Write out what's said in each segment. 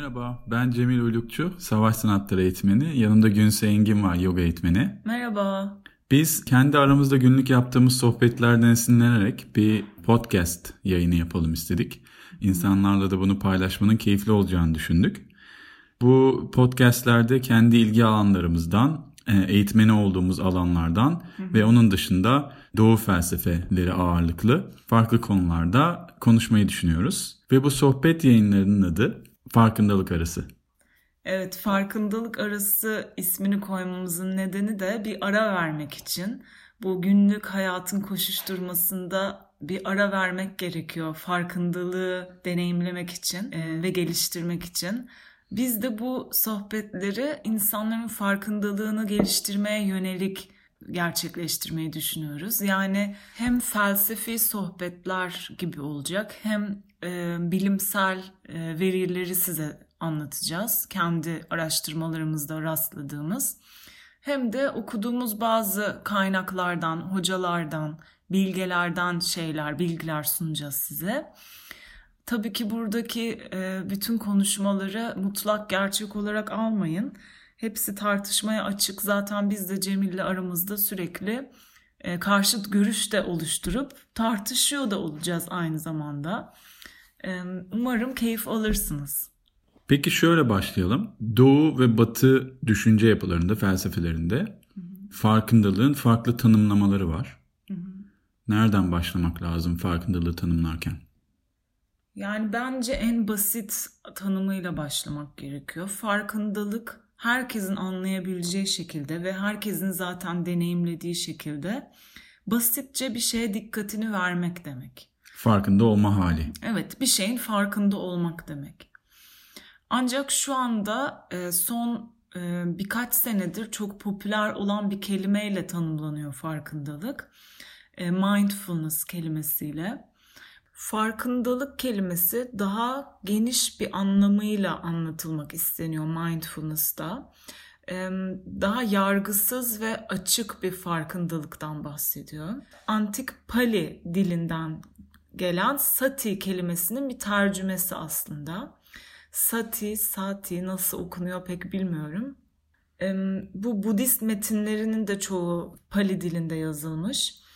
Merhaba, ben Cemil Uylukçu, savaş sanatları eğitmeni. Yanımda Günse Engin var, yoga eğitmeni. Merhaba. Biz kendi aramızda günlük yaptığımız sohbetlerden esinlenerek bir podcast yayını yapalım istedik. İnsanlarla da bunu paylaşmanın keyifli olacağını düşündük. Bu podcastlerde kendi ilgi alanlarımızdan, e, eğitmeni olduğumuz alanlardan ve onun dışında doğu felsefeleri ağırlıklı farklı konularda konuşmayı düşünüyoruz. Ve bu sohbet yayınlarının adı Farkındalık Arası. Evet, farkındalık arası ismini koymamızın nedeni de bir ara vermek için. Bu günlük hayatın koşuşturmasında bir ara vermek gerekiyor farkındalığı deneyimlemek için e, ve geliştirmek için. Biz de bu sohbetleri insanların farkındalığını geliştirmeye yönelik gerçekleştirmeyi düşünüyoruz. Yani hem felsefi sohbetler gibi olacak hem e, bilimsel e, verileri size anlatacağız. Kendi araştırmalarımızda rastladığımız. Hem de okuduğumuz bazı kaynaklardan, hocalardan, bilgelerden şeyler, bilgiler sunacağız size. Tabii ki buradaki e, bütün konuşmaları mutlak gerçek olarak almayın. Hepsi tartışmaya açık. Zaten biz de Cemil'le aramızda sürekli e, karşıt görüş de oluşturup tartışıyor da olacağız aynı zamanda. E, umarım keyif alırsınız. Peki şöyle başlayalım. Doğu ve Batı düşünce yapılarında, felsefelerinde farkındalığın farklı tanımlamaları var. Nereden başlamak lazım farkındalığı tanımlarken? Yani bence en basit tanımıyla başlamak gerekiyor. Farkındalık herkesin anlayabileceği şekilde ve herkesin zaten deneyimlediği şekilde basitçe bir şeye dikkatini vermek demek. Farkında olma hali. Evet, bir şeyin farkında olmak demek. Ancak şu anda e, son e, birkaç senedir çok popüler olan bir kelimeyle tanımlanıyor farkındalık. E, mindfulness kelimesiyle. Farkındalık kelimesi daha geniş bir anlamıyla anlatılmak isteniyor mindfulness'ta. Daha yargısız ve açık bir farkındalıktan bahsediyor. Antik Pali dilinden gelen sati kelimesinin bir tercümesi aslında. Sati, sati nasıl okunuyor pek bilmiyorum. Bu Budist metinlerinin de çoğu Pali dilinde yazılmış.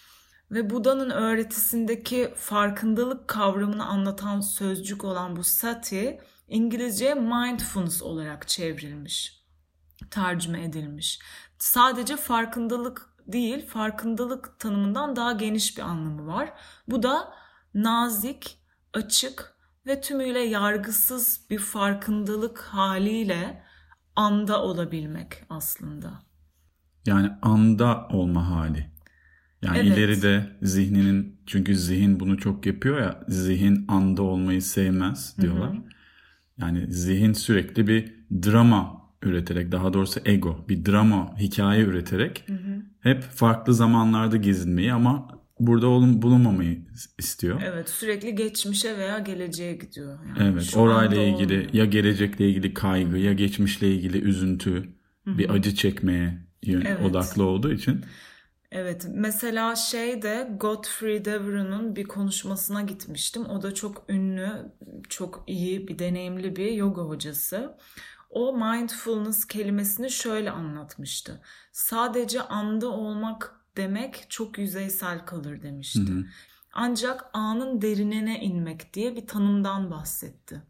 Ve Buda'nın öğretisindeki farkındalık kavramını anlatan sözcük olan bu sati İngilizce mindfulness olarak çevrilmiş, tercüme edilmiş. Sadece farkındalık değil, farkındalık tanımından daha geniş bir anlamı var. Bu da nazik, açık ve tümüyle yargısız bir farkındalık haliyle anda olabilmek aslında. Yani anda olma hali. Yani evet. ileride zihninin çünkü zihin bunu çok yapıyor ya zihin anda olmayı sevmez diyorlar. Hı hı. Yani zihin sürekli bir drama üreterek daha doğrusu ego bir drama hikaye üreterek hı hı. hep farklı zamanlarda gezinmeyi ama burada olun, bulunmamayı istiyor. Evet sürekli geçmişe veya geleceğe gidiyor. Yani evet orayla ilgili olmuyor. ya gelecekle ilgili kaygı ya geçmişle ilgili üzüntü Hı-hı. bir acı çekmeye evet. odaklı olduğu için. Evet mesela şeyde Godfrey Devereaux'un bir konuşmasına gitmiştim. O da çok ünlü, çok iyi bir deneyimli bir yoga hocası. O mindfulness kelimesini şöyle anlatmıştı. Sadece anda olmak demek çok yüzeysel kalır demişti. Hı hı. Ancak anın derinine inmek diye bir tanımdan bahsetti.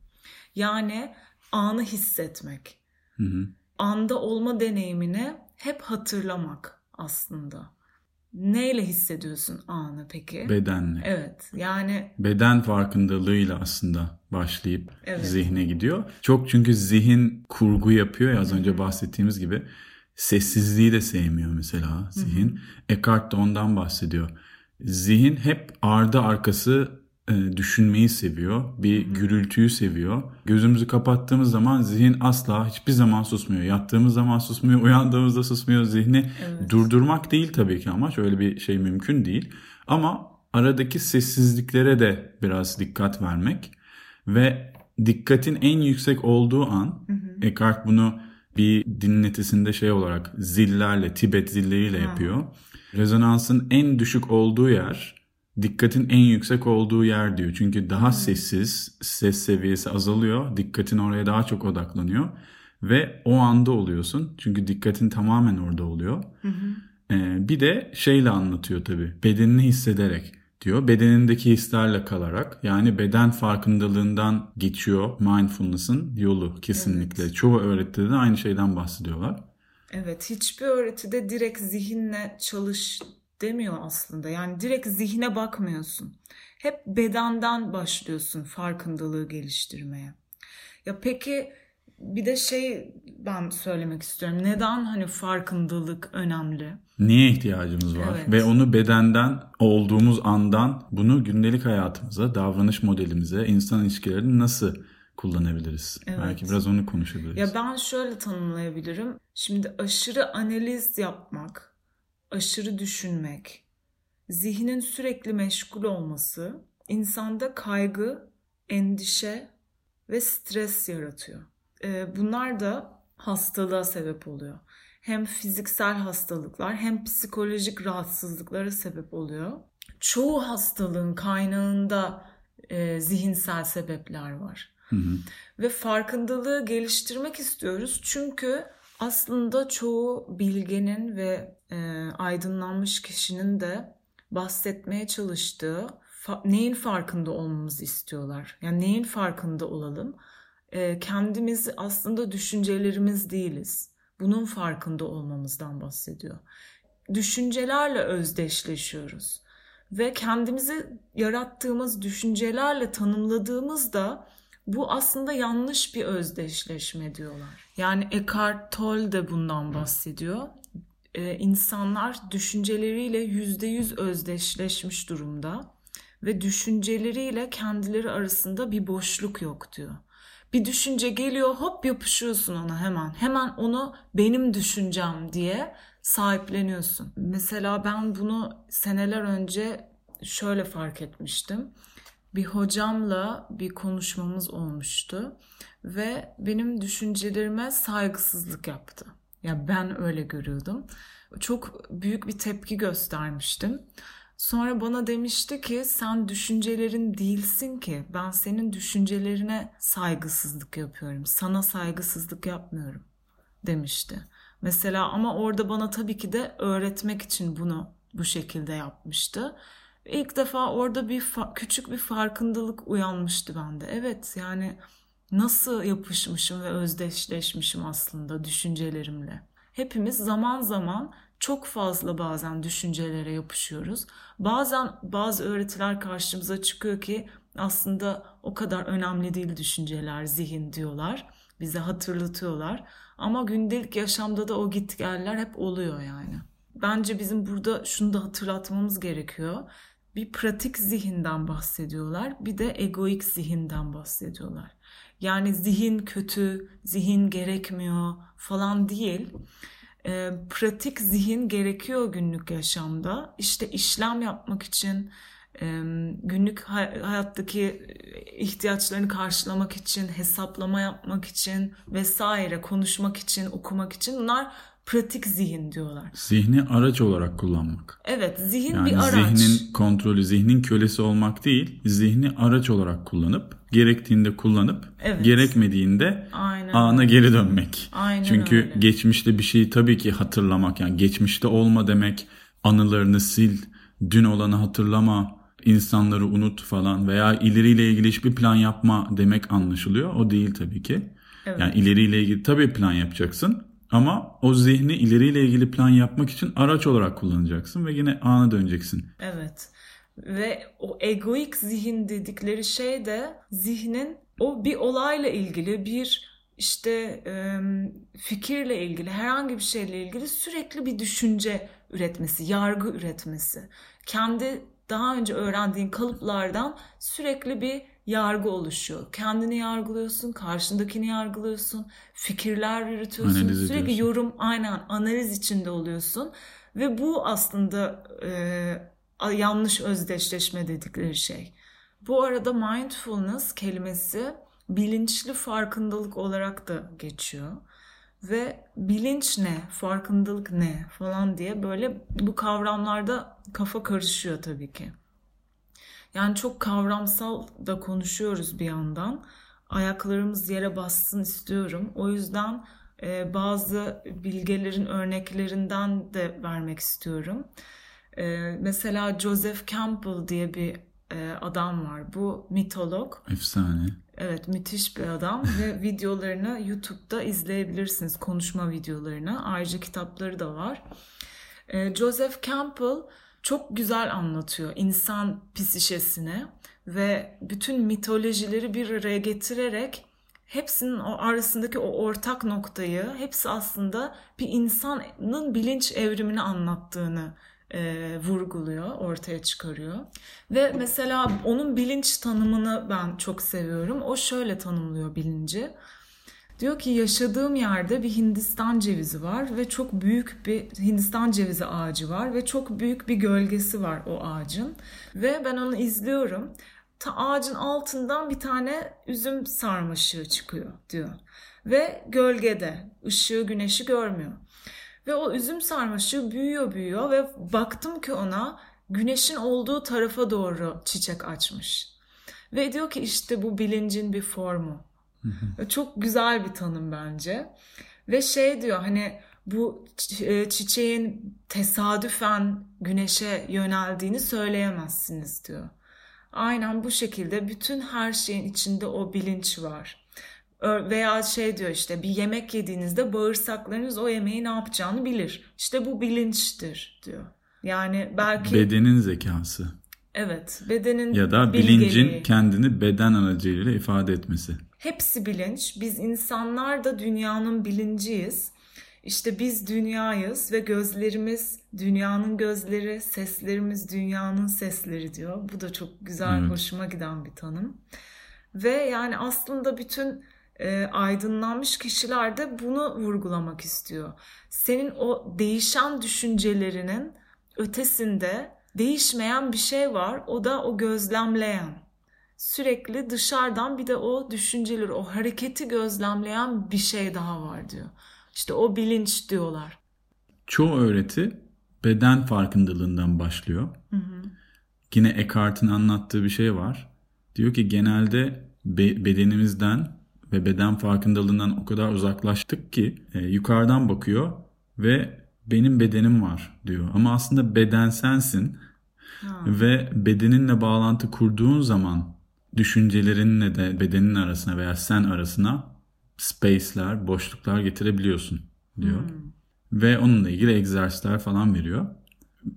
Yani anı hissetmek. Hı hı. Anda olma deneyimini hep hatırlamak aslında. Neyle hissediyorsun anı peki? Bedenle. Evet yani. Beden farkındalığıyla aslında başlayıp evet. zihne gidiyor. Çok çünkü zihin kurgu yapıyor ya az Hı-hı. önce bahsettiğimiz gibi. Sessizliği de sevmiyor mesela zihin. Hı-hı. Eckhart da ondan bahsediyor. Zihin hep ardı arkası düşünmeyi seviyor. Bir gürültüyü seviyor. Gözümüzü kapattığımız zaman zihin asla hiçbir zaman susmuyor. Yattığımız zaman susmuyor, uyandığımızda susmuyor. Zihni evet. durdurmak değil tabii ki ama şöyle bir şey mümkün değil. Ama aradaki sessizliklere de biraz dikkat vermek ve dikkatin en yüksek olduğu an Hı-hı. Eckhart bunu bir dinletisinde şey olarak zillerle, Tibet zilleriyle Hı. yapıyor. Rezonansın en düşük olduğu yer dikkatin en yüksek olduğu yer diyor. Çünkü daha hmm. sessiz, ses seviyesi azalıyor. Dikkatin oraya daha çok odaklanıyor. Ve o anda oluyorsun. Çünkü dikkatin tamamen orada oluyor. Hı Ee, bir de şeyle anlatıyor tabii. Bedenini hissederek diyor. Bedenindeki hislerle kalarak. Yani beden farkındalığından geçiyor mindfulness'ın yolu kesinlikle. Evet. Çoğu öğretide de aynı şeyden bahsediyorlar. Evet hiçbir öğretide direkt zihinle çalış demiyor aslında. Yani direkt zihne bakmıyorsun. Hep bedenden başlıyorsun farkındalığı geliştirmeye. Ya peki bir de şey ben söylemek istiyorum. Neden hani farkındalık önemli? Niye ihtiyacımız var? Evet. Ve onu bedenden olduğumuz andan bunu gündelik hayatımıza, davranış modelimize, insan ilişkilerini nasıl kullanabiliriz? Evet. Belki biraz onu konuşabiliriz. Ya ben şöyle tanımlayabilirim. Şimdi aşırı analiz yapmak, aşırı düşünmek, zihnin sürekli meşgul olması insanda kaygı, endişe ve stres yaratıyor. Ee, bunlar da hastalığa sebep oluyor. Hem fiziksel hastalıklar hem psikolojik rahatsızlıklara sebep oluyor. Çoğu hastalığın kaynağında e, zihinsel sebepler var. Hı hı. Ve farkındalığı geliştirmek istiyoruz çünkü aslında çoğu bilgenin ve e, aydınlanmış kişinin de bahsetmeye çalıştığı fa- neyin farkında olmamızı istiyorlar. Yani neyin farkında olalım? E, kendimiz aslında düşüncelerimiz değiliz. Bunun farkında olmamızdan bahsediyor. Düşüncelerle özdeşleşiyoruz ve kendimizi yarattığımız düşüncelerle tanımladığımızda bu aslında yanlış bir özdeşleşme diyorlar. Yani Eckhart Tolle de bundan bahsediyor. Ee, insanlar düşünceleriyle yüzde yüz özdeşleşmiş durumda ve düşünceleriyle kendileri arasında bir boşluk yok diyor. Bir düşünce geliyor hop yapışıyorsun ona hemen. Hemen onu benim düşüncem diye sahipleniyorsun. Mesela ben bunu seneler önce şöyle fark etmiştim bir hocamla bir konuşmamız olmuştu ve benim düşüncelerime saygısızlık yaptı. Ya ben öyle görüyordum. Çok büyük bir tepki göstermiştim. Sonra bana demişti ki sen düşüncelerin değilsin ki ben senin düşüncelerine saygısızlık yapıyorum. Sana saygısızlık yapmıyorum demişti. Mesela ama orada bana tabii ki de öğretmek için bunu bu şekilde yapmıştı. İlk defa orada bir küçük bir farkındalık uyanmıştı bende. Evet yani nasıl yapışmışım ve özdeşleşmişim aslında düşüncelerimle. Hepimiz zaman zaman çok fazla bazen düşüncelere yapışıyoruz. Bazen bazı öğretiler karşımıza çıkıyor ki aslında o kadar önemli değil düşünceler, zihin diyorlar. Bize hatırlatıyorlar. Ama gündelik yaşamda da o gitgeller hep oluyor yani. Bence bizim burada şunu da hatırlatmamız gerekiyor bir pratik zihinden bahsediyorlar, bir de egoik zihinden bahsediyorlar. Yani zihin kötü, zihin gerekmiyor falan değil. E, pratik zihin gerekiyor günlük yaşamda. İşte işlem yapmak için, e, günlük hayattaki ihtiyaçlarını karşılamak için, hesaplama yapmak için vesaire, konuşmak için, okumak için bunlar pratik zihin diyorlar. Zihni araç olarak kullanmak. Evet zihin yani bir araç. Zihnin kontrolü, zihnin kölesi olmak değil, zihni araç olarak kullanıp, gerektiğinde kullanıp, evet. gerekmediğinde Aynen ana geri dönmek. Aynen Çünkü öyle. geçmişte bir şeyi tabii ki hatırlamak, yani geçmişte olma demek, anılarını sil, dün olanı hatırlama, insanları unut falan veya ileriyle ilgili hiçbir plan yapma demek anlaşılıyor. O değil tabii ki. Evet. Yani ileriyle ilgili tabii plan yapacaksın ama o zihni ileriyle ilgili plan yapmak için araç olarak kullanacaksın ve yine ana döneceksin. Evet. Ve o egoik zihin dedikleri şey de zihnin o bir olayla ilgili bir işte fikirle ilgili herhangi bir şeyle ilgili sürekli bir düşünce üretmesi, yargı üretmesi. Kendi daha önce öğrendiğin kalıplardan sürekli bir yargı oluşuyor. Kendini yargılıyorsun, karşındakini yargılıyorsun, fikirler yürütüyorsun. Analiz sürekli ediyorsun. yorum, aynen analiz içinde oluyorsun. Ve bu aslında e, yanlış özdeşleşme dedikleri şey. Bu arada mindfulness kelimesi bilinçli farkındalık olarak da geçiyor. Ve bilinç ne, farkındalık ne falan diye böyle bu kavramlarda kafa karışıyor tabii ki. Yani çok kavramsal da konuşuyoruz bir yandan. Ayaklarımız yere bassın istiyorum. O yüzden e, bazı bilgelerin örneklerinden de vermek istiyorum. E, mesela Joseph Campbell diye bir e, adam var. Bu mitolog. Efsane. Evet müthiş bir adam ve videolarını YouTube'da izleyebilirsiniz. Konuşma videolarını. Ayrıca kitapları da var. Joseph Campbell çok güzel anlatıyor insan psişesini ve bütün mitolojileri bir araya getirerek hepsinin o arasındaki o ortak noktayı hepsi aslında bir insanın bilinç evrimini anlattığını e, vurguluyor, ortaya çıkarıyor. Ve mesela onun bilinç tanımını ben çok seviyorum. O şöyle tanımlıyor bilinci. Diyor ki yaşadığım yerde bir Hindistan cevizi var ve çok büyük bir Hindistan cevizi ağacı var ve çok büyük bir gölgesi var o ağacın. Ve ben onu izliyorum. Ta ağacın altından bir tane üzüm sarmaşığı çıkıyor diyor. Ve gölgede ışığı güneşi görmüyor. Ve o üzüm sarmaşığı büyüyor büyüyor ve baktım ki ona güneşin olduğu tarafa doğru çiçek açmış. Ve diyor ki işte bu bilincin bir formu. Çok güzel bir tanım bence. Ve şey diyor hani bu e, çiçeğin tesadüfen güneşe yöneldiğini söyleyemezsiniz diyor. Aynen bu şekilde bütün her şeyin içinde o bilinç var. Veya şey diyor işte bir yemek yediğinizde bağırsaklarınız o yemeği ne yapacağını bilir. İşte bu bilinçtir diyor. Yani belki... Bedenin zekası. Evet bedenin Ya da bilincin bilgeliği. kendini beden aracılığıyla ifade etmesi. Hepsi bilinç. Biz insanlar da dünyanın bilinciyiz. İşte biz dünyayız ve gözlerimiz dünyanın gözleri, seslerimiz dünyanın sesleri diyor. Bu da çok güzel, evet. hoşuma giden bir tanım. Ve yani aslında bütün e, aydınlanmış kişiler de bunu vurgulamak istiyor. Senin o değişen düşüncelerinin ötesinde değişmeyen bir şey var. O da o gözlemleyen. Sürekli dışarıdan bir de o düşünceleri, o hareketi gözlemleyen bir şey daha var diyor. İşte o bilinç diyorlar. Çoğu öğreti beden farkındalığından başlıyor. Hı hı. Yine Eckhart'ın anlattığı bir şey var. Diyor ki genelde be- bedenimizden ve beden farkındalığından o kadar uzaklaştık ki e, yukarıdan bakıyor ve benim bedenim var diyor. Ama aslında beden sensin ha. ve bedeninle bağlantı kurduğun zaman düşüncelerinle de bedenin arasına veya sen arasına space'ler, boşluklar getirebiliyorsun diyor. Hmm. Ve onunla ilgili egzersizler falan veriyor.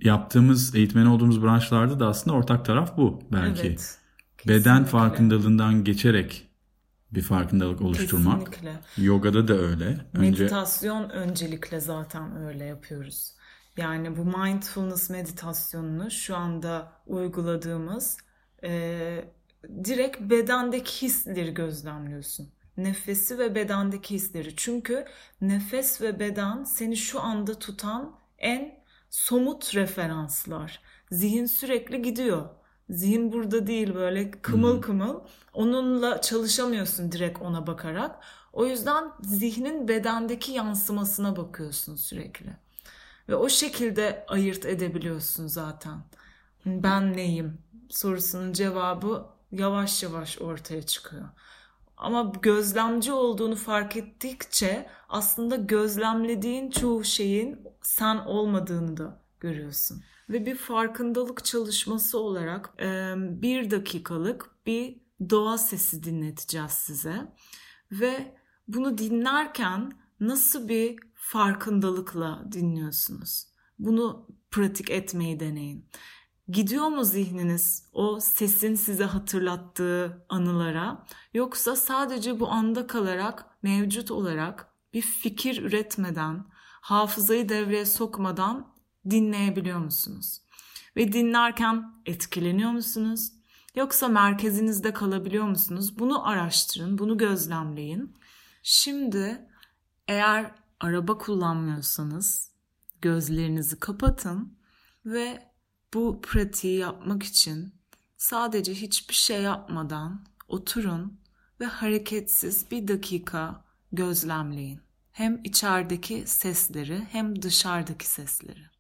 Yaptığımız, eğitmen olduğumuz branşlarda da aslında ortak taraf bu belki. Evet. Beden farkındalığından geçerek bir farkındalık oluşturmak. Kesinlikle. Yogada da öyle. Önce... Meditasyon öncelikle zaten öyle yapıyoruz. Yani bu mindfulness meditasyonunu şu anda uyguladığımız e, direkt bedendeki hisleri gözlemliyorsun. Nefesi ve bedendeki hisleri. Çünkü nefes ve beden seni şu anda tutan en somut referanslar. Zihin sürekli gidiyor. Zihin burada değil böyle kımıl kımıl. Onunla çalışamıyorsun direkt ona bakarak. O yüzden zihnin bedendeki yansımasına bakıyorsun sürekli. Ve o şekilde ayırt edebiliyorsun zaten. Ben neyim sorusunun cevabı yavaş yavaş ortaya çıkıyor. Ama gözlemci olduğunu fark ettikçe aslında gözlemlediğin çoğu şeyin sen olmadığını da görüyorsun. Ve bir farkındalık çalışması olarak bir dakikalık bir doğa sesi dinleteceğiz size. Ve bunu dinlerken nasıl bir farkındalıkla dinliyorsunuz? Bunu pratik etmeyi deneyin. Gidiyor mu zihniniz o sesin size hatırlattığı anılara yoksa sadece bu anda kalarak mevcut olarak bir fikir üretmeden, hafızayı devreye sokmadan dinleyebiliyor musunuz? Ve dinlerken etkileniyor musunuz? Yoksa merkezinizde kalabiliyor musunuz? Bunu araştırın, bunu gözlemleyin. Şimdi eğer araba kullanmıyorsanız gözlerinizi kapatın ve bu pratiği yapmak için sadece hiçbir şey yapmadan oturun ve hareketsiz bir dakika gözlemleyin. Hem içerideki sesleri hem dışarıdaki sesleri.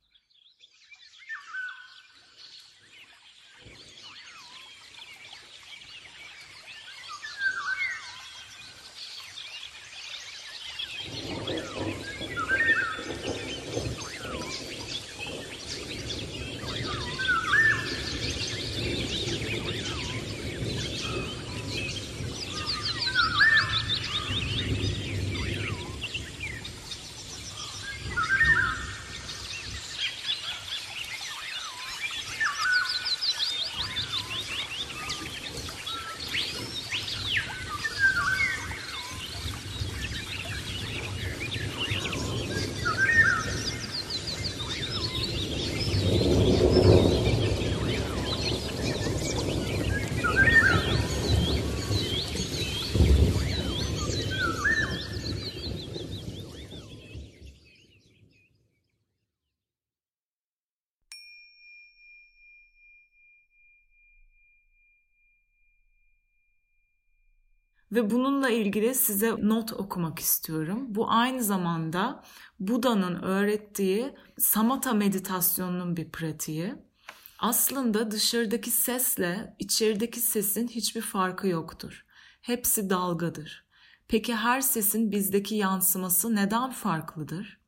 Ve bununla ilgili size not okumak istiyorum. Bu aynı zamanda Buda'nın öğrettiği samatha meditasyonunun bir pratiği. Aslında dışarıdaki sesle içerideki sesin hiçbir farkı yoktur. Hepsi dalgadır. Peki her sesin bizdeki yansıması neden farklıdır?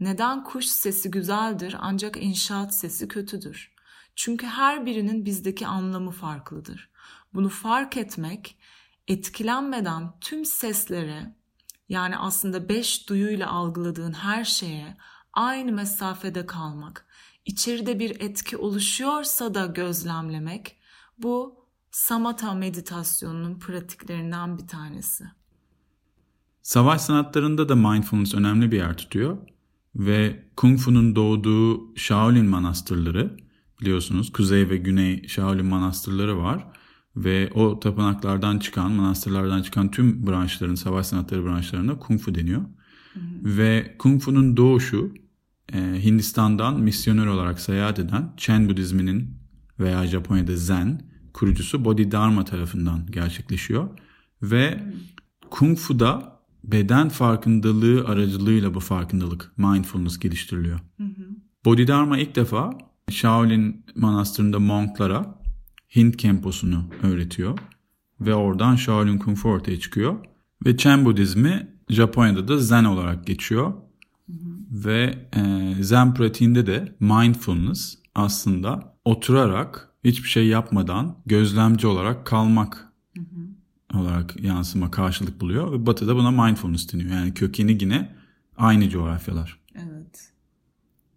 Neden kuş sesi güzeldir ancak inşaat sesi kötüdür? Çünkü her birinin bizdeki anlamı farklıdır. Bunu fark etmek, etkilenmeden tüm seslere, yani aslında beş duyuyla algıladığın her şeye aynı mesafede kalmak, içeride bir etki oluşuyorsa da gözlemlemek, bu samatha meditasyonunun pratiklerinden bir tanesi. Savaş sanatlarında da mindfulness önemli bir yer tutuyor ve Kung Fu'nun doğduğu Shaolin manastırları biliyorsunuz kuzey ve güney Shaolin manastırları var ve o tapınaklardan çıkan, manastırlardan çıkan tüm branşların, savaş sanatları branşlarına Kung Fu deniyor. Hı hı. Ve Kung Fu'nun doğuşu e, Hindistan'dan misyoner olarak seyahat eden Chen Budizminin veya Japonya'da Zen kurucusu Bodhidharma tarafından gerçekleşiyor. Ve hı. Kung Fu'da beden farkındalığı aracılığıyla bu farkındalık, mindfulness geliştiriliyor. Hı hı. Bodhidharma ilk defa Shaolin manastırında monklara Hint kemposunu öğretiyor. Ve oradan Shaolin Kung Fu ortaya çıkıyor. Ve Chen Budizmi Japonya'da da Zen olarak geçiyor. Hı hı. Ve e, Zen pratiğinde de mindfulness aslında oturarak hiçbir şey yapmadan gözlemci olarak kalmak hı hı. olarak yansıma karşılık buluyor. Ve Batı'da buna mindfulness deniyor. Yani kökeni yine aynı coğrafyalar. Evet.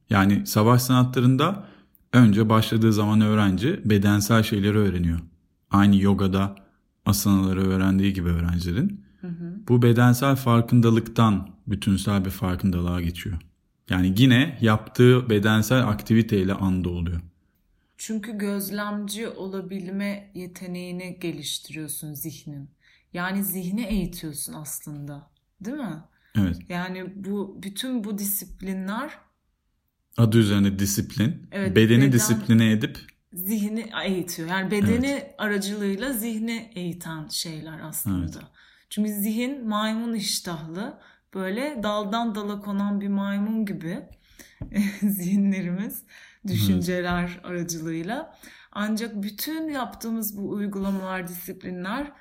Yani savaş sanatlarında önce başladığı zaman öğrenci bedensel şeyleri öğreniyor. Aynı yogada asanaları öğrendiği gibi öğrencilerin. Hı hı. Bu bedensel farkındalıktan bütünsel bir farkındalığa geçiyor. Yani yine yaptığı bedensel aktiviteyle anda oluyor. Çünkü gözlemci olabilme yeteneğini geliştiriyorsun zihnin. Yani zihni eğitiyorsun aslında. Değil mi? Evet. Yani bu bütün bu disiplinler Adı üzerine disiplin. Evet, bedeni beden, disipline edip zihni eğitiyor. Yani bedeni evet. aracılığıyla zihni eğiten şeyler aslında. Evet. Çünkü zihin maymun iştahlı. Böyle daldan dala konan bir maymun gibi zihinlerimiz, düşünceler evet. aracılığıyla. Ancak bütün yaptığımız bu uygulamalar, disiplinler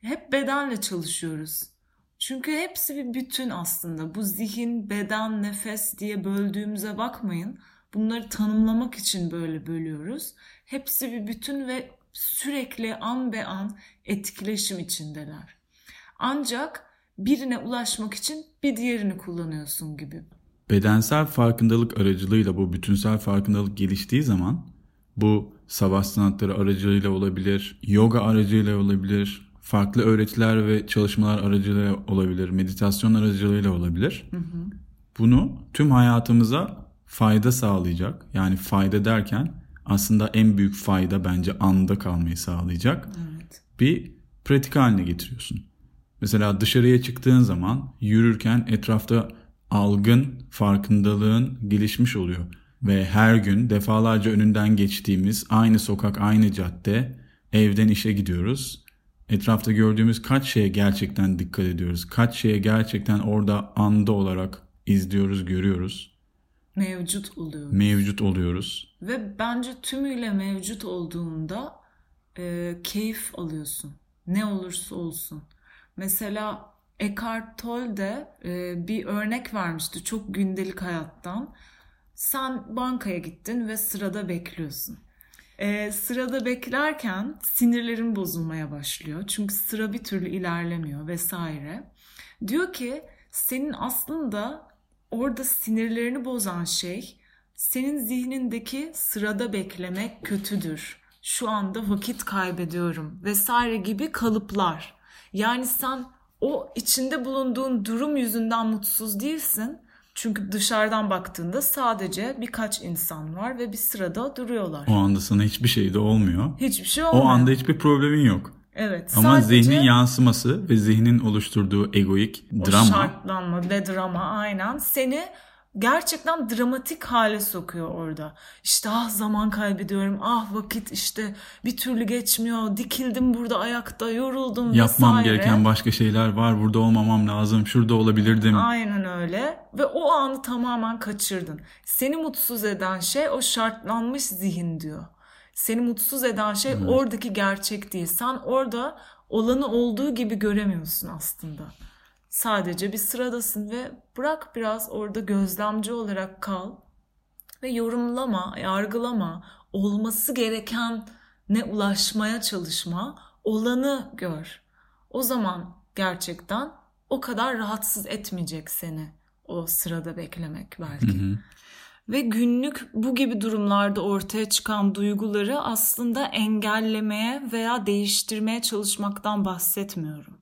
hep bedenle çalışıyoruz. Çünkü hepsi bir bütün aslında. Bu zihin, beden, nefes diye böldüğümüze bakmayın. Bunları tanımlamak için böyle bölüyoruz. Hepsi bir bütün ve sürekli an be an etkileşim içindeler. Ancak birine ulaşmak için bir diğerini kullanıyorsun gibi. Bedensel farkındalık aracılığıyla bu bütünsel farkındalık geliştiği zaman bu savaş sanatları aracılığıyla olabilir, yoga aracılığıyla olabilir, farklı öğretiler ve çalışmalar aracılığıyla olabilir, meditasyon aracılığıyla olabilir. Hı hı. Bunu tüm hayatımıza fayda sağlayacak. Yani fayda derken aslında en büyük fayda bence anda kalmayı sağlayacak. Evet. Bir pratik haline getiriyorsun. Mesela dışarıya çıktığın zaman yürürken etrafta algın, farkındalığın gelişmiş oluyor. Ve her gün defalarca önünden geçtiğimiz aynı sokak, aynı cadde, evden işe gidiyoruz etrafta gördüğümüz kaç şeye gerçekten dikkat ediyoruz? Kaç şeye gerçekten orada anda olarak izliyoruz, görüyoruz? Mevcut oluyoruz. Mevcut oluyoruz. Ve bence tümüyle mevcut olduğunda e, keyif alıyorsun. Ne olursa olsun. Mesela Eckhart Tolle e, bir örnek vermişti çok gündelik hayattan. Sen bankaya gittin ve sırada bekliyorsun. Ee, sırada beklerken sinirlerin bozulmaya başlıyor. Çünkü sıra bir türlü ilerlemiyor vesaire. Diyor ki senin aslında orada sinirlerini bozan şey senin zihnindeki sırada beklemek kötüdür. Şu anda vakit kaybediyorum vesaire gibi kalıplar. Yani sen o içinde bulunduğun durum yüzünden mutsuz değilsin çünkü dışarıdan baktığında sadece birkaç insan var ve bir sırada duruyorlar. O anda sana hiçbir şey de olmuyor. Hiçbir şey olmuyor. O anda hiçbir problemin yok. Evet. Ama sadece zihnin yansıması ve zihnin oluşturduğu egoik drama. O şartlanma ve drama aynen seni gerçekten dramatik hale sokuyor orada. İşte ah zaman kaybediyorum, ah vakit işte bir türlü geçmiyor, dikildim burada ayakta, yoruldum Yapmam vesaire. gereken başka şeyler var, burada olmamam lazım, şurada olabilirdim. Aynen öyle ve o anı tamamen kaçırdın. Seni mutsuz eden şey o şartlanmış zihin diyor. Seni mutsuz eden şey evet. oradaki gerçek değil. Sen orada olanı olduğu gibi göremiyorsun aslında. Sadece bir sıradasın ve bırak biraz orada gözlemci olarak kal ve yorumlama, yargılama, olması gereken ne ulaşmaya çalışma, olanı gör. O zaman gerçekten o kadar rahatsız etmeyecek seni o sırada beklemek belki. Hı hı. Ve günlük bu gibi durumlarda ortaya çıkan duyguları aslında engellemeye veya değiştirmeye çalışmaktan bahsetmiyorum.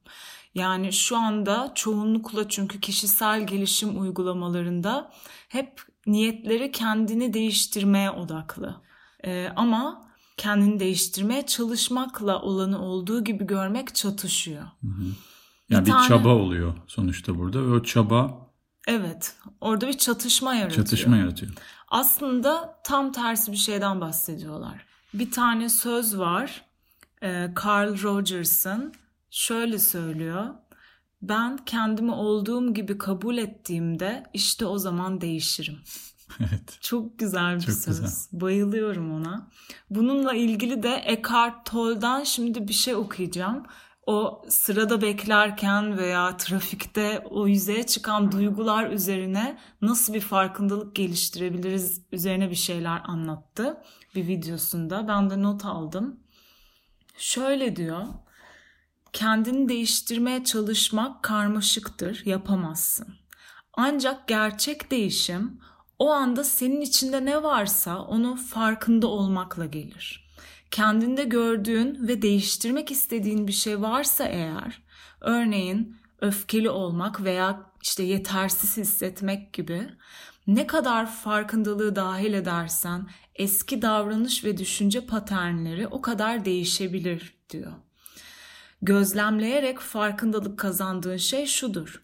Yani şu anda çoğunlukla çünkü kişisel gelişim uygulamalarında hep niyetleri kendini değiştirmeye odaklı. Ee, ama kendini değiştirmeye çalışmakla olanı olduğu gibi görmek çatışıyor. Hı hı. Yani bir, bir tane... çaba oluyor sonuçta burada. O çaba Evet, orada bir çatışma yaratıyor. Çatışma yaratıyor. Aslında tam tersi bir şeyden bahsediyorlar. Bir tane söz var. E, Carl Rogers'ın şöyle söylüyor. Ben kendimi olduğum gibi kabul ettiğimde işte o zaman değişirim. Evet. Çok güzel bir Çok söz. Güzel. Bayılıyorum ona. Bununla ilgili de Eckhart Tolle'dan şimdi bir şey okuyacağım. O sırada beklerken veya trafikte o yüzeye çıkan duygular üzerine nasıl bir farkındalık geliştirebiliriz üzerine bir şeyler anlattı bir videosunda. Ben de not aldım. Şöyle diyor kendini değiştirmeye çalışmak karmaşıktır, yapamazsın. Ancak gerçek değişim o anda senin içinde ne varsa onu farkında olmakla gelir. Kendinde gördüğün ve değiştirmek istediğin bir şey varsa eğer, örneğin öfkeli olmak veya işte yetersiz hissetmek gibi ne kadar farkındalığı dahil edersen eski davranış ve düşünce paternleri o kadar değişebilir diyor. Gözlemleyerek farkındalık kazandığın şey şudur.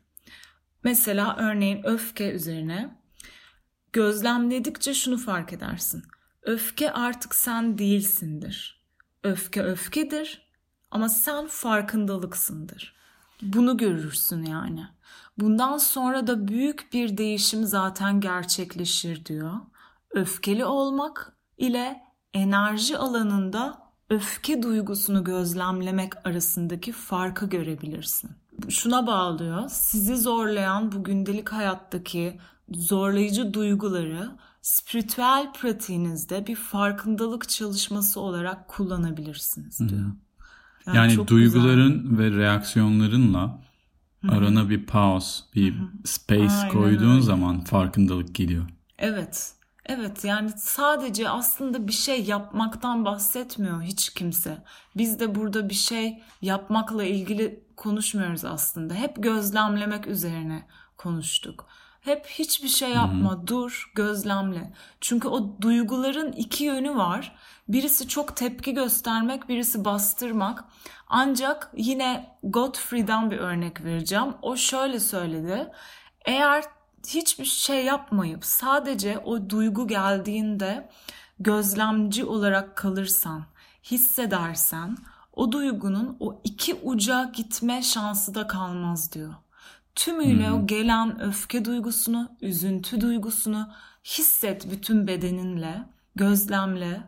Mesela örneğin öfke üzerine gözlemledikçe şunu fark edersin. Öfke artık sen değilsindir. Öfke öfkedir ama sen farkındalıksındır. Bunu görürsün yani. Bundan sonra da büyük bir değişim zaten gerçekleşir diyor. Öfkeli olmak ile enerji alanında öfke duygusunu gözlemlemek arasındaki farkı görebilirsin. Şuna bağlıyor. Sizi zorlayan bu gündelik hayattaki zorlayıcı duyguları spiritüel pratiğinizde bir farkındalık çalışması olarak kullanabilirsiniz diyor. Yani, yani duyguların güzel. ve reaksiyonlarınla Hı-hı. arana bir pause, bir Hı-hı. space Aynen koyduğun öyle. zaman farkındalık geliyor. Evet. Evet yani sadece aslında bir şey yapmaktan bahsetmiyor hiç kimse. Biz de burada bir şey yapmakla ilgili konuşmuyoruz aslında. Hep gözlemlemek üzerine konuştuk. Hep hiçbir şey yapma, Hı-hı. dur, gözlemle. Çünkü o duyguların iki yönü var. Birisi çok tepki göstermek, birisi bastırmak. Ancak yine Godfrey'den bir örnek vereceğim. O şöyle söyledi. Eğer hiçbir şey yapmayıp sadece o duygu geldiğinde gözlemci olarak kalırsan, hissedersen o duygunun o iki uca gitme şansı da kalmaz diyor. Tümüyle hmm. o gelen öfke duygusunu, üzüntü duygusunu hisset bütün bedeninle, gözlemle.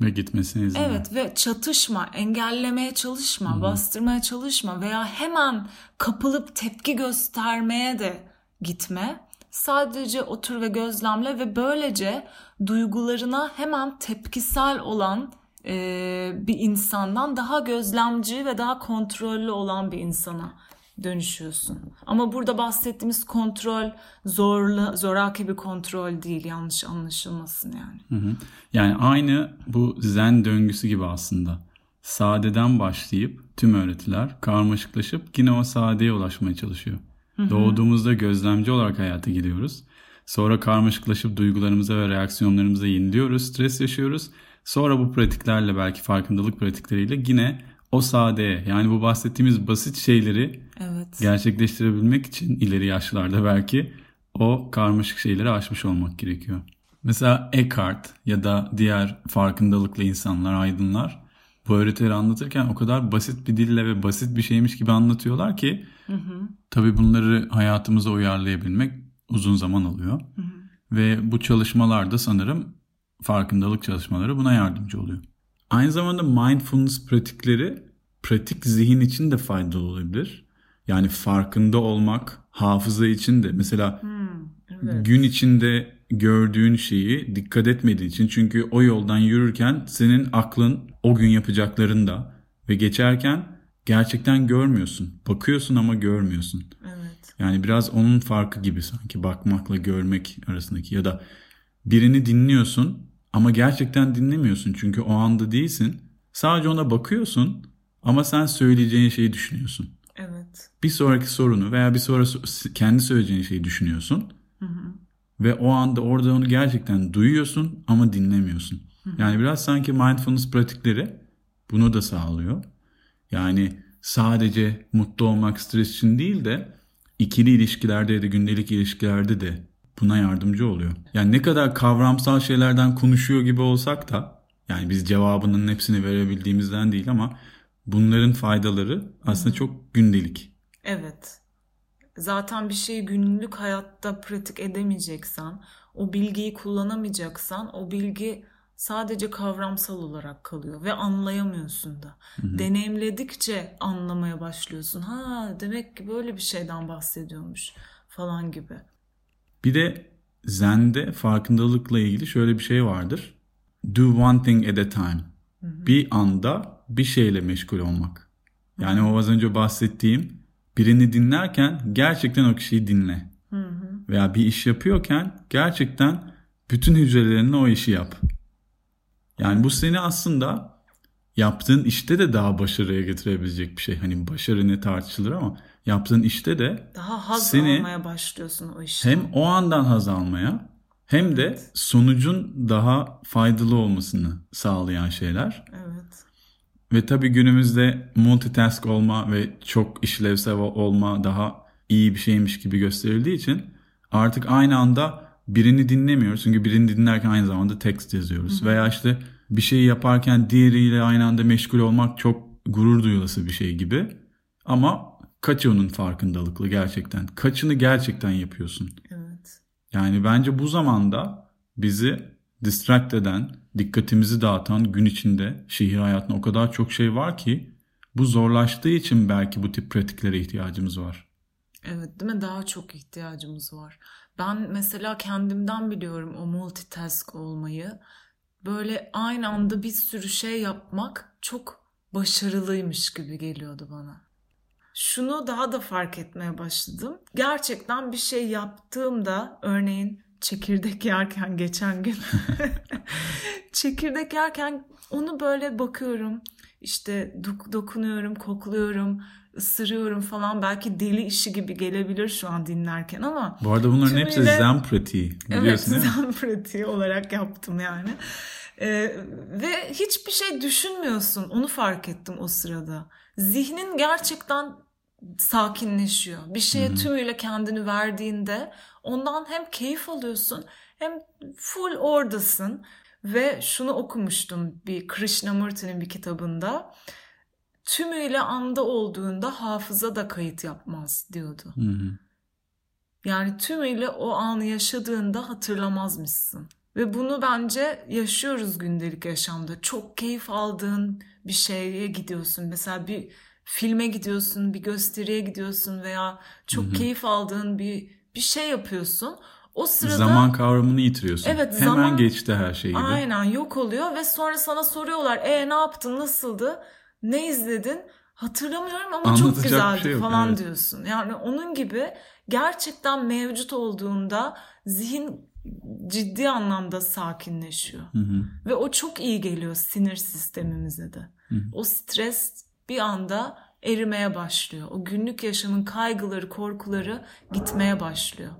Ve gitmesine izin Evet ve çatışma, engellemeye çalışma, hmm. bastırmaya çalışma veya hemen kapılıp tepki göstermeye de gitme. Sadece otur ve gözlemle ve böylece duygularına hemen tepkisel olan e, bir insandan daha gözlemci ve daha kontrollü olan bir insana dönüşüyorsun. Ama burada bahsettiğimiz kontrol zorla, zoraki bir kontrol değil yanlış anlaşılmasın yani. Hı hı. Yani aynı bu zen döngüsü gibi aslında. Sadeden başlayıp tüm öğretiler karmaşıklaşıp yine o sadeye ulaşmaya çalışıyor. Doğduğumuzda gözlemci olarak hayata gidiyoruz. Sonra karmaşıklaşıp duygularımıza ve reaksiyonlarımıza yeniliyoruz, stres yaşıyoruz. Sonra bu pratiklerle belki farkındalık pratikleriyle yine o sade yani bu bahsettiğimiz basit şeyleri evet. gerçekleştirebilmek için ileri yaşlarda belki o karmaşık şeyleri aşmış olmak gerekiyor. Mesela Eckhart ya da diğer farkındalıklı insanlar, aydınlar bu öğretileri anlatırken o kadar basit bir dille ve basit bir şeymiş gibi anlatıyorlar ki hı hı. tabii bunları hayatımıza uyarlayabilmek uzun zaman alıyor. Hı hı. Ve bu çalışmalarda sanırım farkındalık çalışmaları buna yardımcı oluyor. Aynı zamanda mindfulness pratikleri pratik zihin için de faydalı olabilir. Yani farkında olmak hafıza için de mesela hmm, evet. gün içinde gördüğün şeyi dikkat etmediğin için çünkü o yoldan yürürken senin aklın o gün yapacaklarında ve geçerken gerçekten görmüyorsun. Bakıyorsun ama görmüyorsun. Evet. Yani biraz onun farkı gibi sanki bakmakla görmek arasındaki ya da birini dinliyorsun ama gerçekten dinlemiyorsun çünkü o anda değilsin. Sadece ona bakıyorsun ama sen söyleyeceğin şeyi düşünüyorsun. Evet. Bir sonraki sorunu veya bir sonra kendi söyleyeceğin şeyi düşünüyorsun. Hı hı. Ve o anda orada onu gerçekten duyuyorsun ama dinlemiyorsun. Hı hı. Yani biraz sanki mindfulness pratikleri bunu da sağlıyor. Yani sadece mutlu olmak stres için değil de ikili ilişkilerde da gündelik ilişkilerde de buna yardımcı oluyor. Yani ne kadar kavramsal şeylerden konuşuyor gibi olsak da yani biz cevabının hepsini verebildiğimizden değil ama bunların faydaları aslında çok gündelik. Evet. Zaten bir şeyi günlük hayatta pratik edemeyeceksen, o bilgiyi kullanamayacaksan o bilgi sadece kavramsal olarak kalıyor ve anlayamıyorsun da. Hı-hı. Deneyimledikçe anlamaya başlıyorsun. Ha demek ki böyle bir şeyden bahsediyormuş falan gibi. Bir de Zen'de farkındalıkla ilgili şöyle bir şey vardır. Do one thing at a time. Hı-hı. Bir anda bir şeyle meşgul olmak. Yani Hı-hı. o az önce bahsettiğim birini dinlerken gerçekten o kişiyi dinle. Hı-hı. Veya bir iş yapıyorken gerçekten bütün hücrelerinle o işi yap. Yani bu seni aslında yaptığın işte de daha başarıya getirebilecek bir şey. Hani başarı ne tartışılır ama yaptığın işte de daha haz seni almaya başlıyorsun o işten. Hem o andan haz almaya hem de sonucun daha faydalı olmasını sağlayan şeyler. Evet. Ve tabii günümüzde multitask olma ve çok işlevsel olma daha iyi bir şeymiş gibi gösterildiği için artık aynı anda birini dinlemiyoruz. Çünkü birini dinlerken aynı zamanda text yazıyoruz. Hı hı. Veya işte bir şeyi yaparken diğeriyle aynı anda meşgul olmak çok gurur duyulası bir şey gibi. Ama kaçı onun farkındalıklı gerçekten? Kaçını gerçekten yapıyorsun? Evet. Yani bence bu zamanda bizi distract eden, dikkatimizi dağıtan gün içinde şehir hayatında o kadar çok şey var ki bu zorlaştığı için belki bu tip pratiklere ihtiyacımız var. Evet değil mi? Daha çok ihtiyacımız var. Ben mesela kendimden biliyorum o multitask olmayı. Böyle aynı anda bir sürü şey yapmak çok başarılıymış gibi geliyordu bana. Şunu daha da fark etmeye başladım. Gerçekten bir şey yaptığımda örneğin çekirdek yerken geçen gün çekirdek yerken onu böyle bakıyorum işte dok- dokunuyorum kokluyorum ısırıyorum falan belki deli işi gibi gelebilir şu an dinlerken ama bu arada bunların tümüyle... hepsi zen pratiği biliyorsun evet, zen pratiği olarak yaptım yani ee, ve hiçbir şey düşünmüyorsun onu fark ettim o sırada zihnin gerçekten sakinleşiyor. Bir şeye Hı-hı. tümüyle kendini verdiğinde ondan hem keyif alıyorsun hem full oradasın. Ve şunu okumuştum bir Krishnamurti'nin bir kitabında. Tümüyle anda olduğunda hafıza da kayıt yapmaz diyordu. Hı-hı. Yani tümüyle o anı yaşadığında hatırlamazmışsın. Ve bunu bence yaşıyoruz gündelik yaşamda. Çok keyif aldığın bir şeye gidiyorsun. Mesela bir filme gidiyorsun, bir gösteriye gidiyorsun veya çok Hı-hı. keyif aldığın bir bir şey yapıyorsun. O sırada zaman kavramını yitiriyorsun. Evet, Hemen zaman, geçti her şey gibi. Aynen yok oluyor ve sonra sana soruyorlar, "E ne yaptın? Nasıldı? Ne izledin?" Hatırlamıyorum ama çok güzeldi şey yok, falan evet. diyorsun. Yani onun gibi gerçekten mevcut olduğunda zihin ciddi anlamda sakinleşiyor. Hı hı. Ve o çok iyi geliyor sinir sistemimize de. Hı hı. O stres bir anda erimeye başlıyor. O günlük yaşamın kaygıları, korkuları gitmeye başlıyor.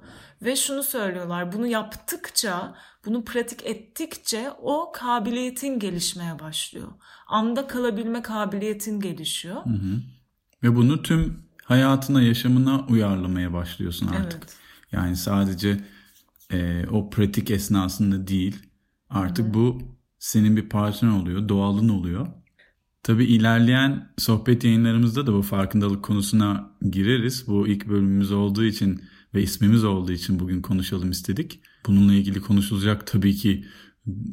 Ve şunu söylüyorlar, bunu yaptıkça, bunu pratik ettikçe o kabiliyetin gelişmeye başlıyor. Anda kalabilme kabiliyetin gelişiyor. Hı hı. Ve bunu tüm hayatına, yaşamına uyarlamaya başlıyorsun artık. Evet. Yani sadece e, o pratik esnasında değil. Artık Hı-hı. bu senin bir parçan oluyor, doğalın oluyor. Tabii ilerleyen sohbet yayınlarımızda da bu farkındalık konusuna gireriz. Bu ilk bölümümüz olduğu için ve ismimiz olduğu için bugün konuşalım istedik. Bununla ilgili konuşulacak tabii ki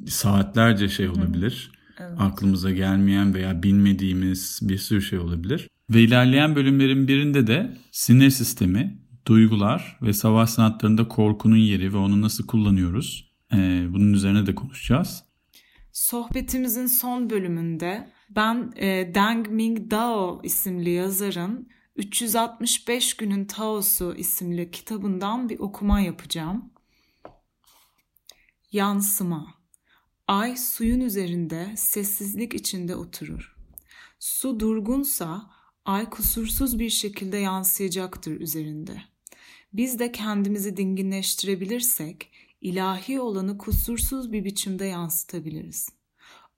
saatlerce şey olabilir. Evet. Aklımıza gelmeyen veya bilmediğimiz bir sürü şey olabilir. Ve ilerleyen bölümlerin birinde de sinir sistemi, duygular ve savaş sanatlarında korkunun yeri ve onu nasıl kullanıyoruz. Ee, bunun üzerine de konuşacağız. Sohbetimizin son bölümünde ben e, Deng Ming Dao isimli yazarın 365 günün Taosu isimli kitabından bir okuma yapacağım. Yansıma Ay suyun üzerinde sessizlik içinde oturur. Su durgunsa ay kusursuz bir şekilde yansıyacaktır üzerinde. Biz de kendimizi dinginleştirebilirsek ilahi olanı kusursuz bir biçimde yansıtabiliriz.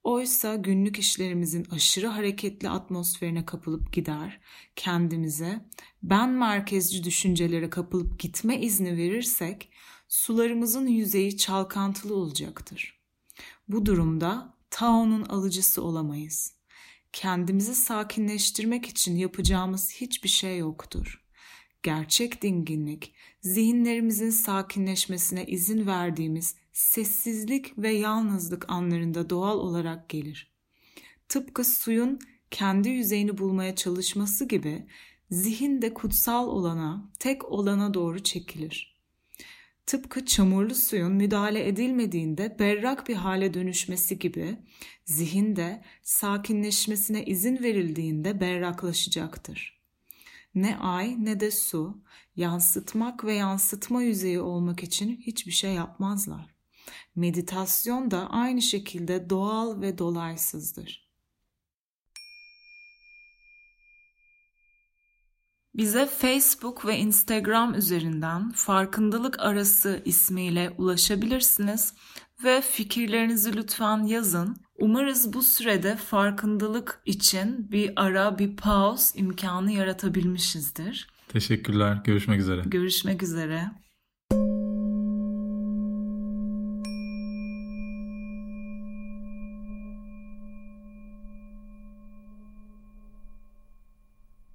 Oysa günlük işlerimizin aşırı hareketli atmosferine kapılıp gider, kendimize ben merkezci düşüncelere kapılıp gitme izni verirsek sularımızın yüzeyi çalkantılı olacaktır. Bu durumda Tao'nun alıcısı olamayız. Kendimizi sakinleştirmek için yapacağımız hiçbir şey yoktur. Gerçek dinginlik, zihinlerimizin sakinleşmesine izin verdiğimiz sessizlik ve yalnızlık anlarında doğal olarak gelir. Tıpkı suyun kendi yüzeyini bulmaya çalışması gibi zihin de kutsal olana, tek olana doğru çekilir. Tıpkı çamurlu suyun müdahale edilmediğinde berrak bir hale dönüşmesi gibi zihin de sakinleşmesine izin verildiğinde berraklaşacaktır. Ne ay ne de su yansıtmak ve yansıtma yüzeyi olmak için hiçbir şey yapmazlar. Meditasyon da aynı şekilde doğal ve dolaysızdır. Bize Facebook ve Instagram üzerinden Farkındalık Arası ismiyle ulaşabilirsiniz ve fikirlerinizi lütfen yazın. Umarız bu sürede farkındalık için bir ara, bir pause imkanı yaratabilmişizdir. Teşekkürler. Görüşmek üzere. Görüşmek üzere.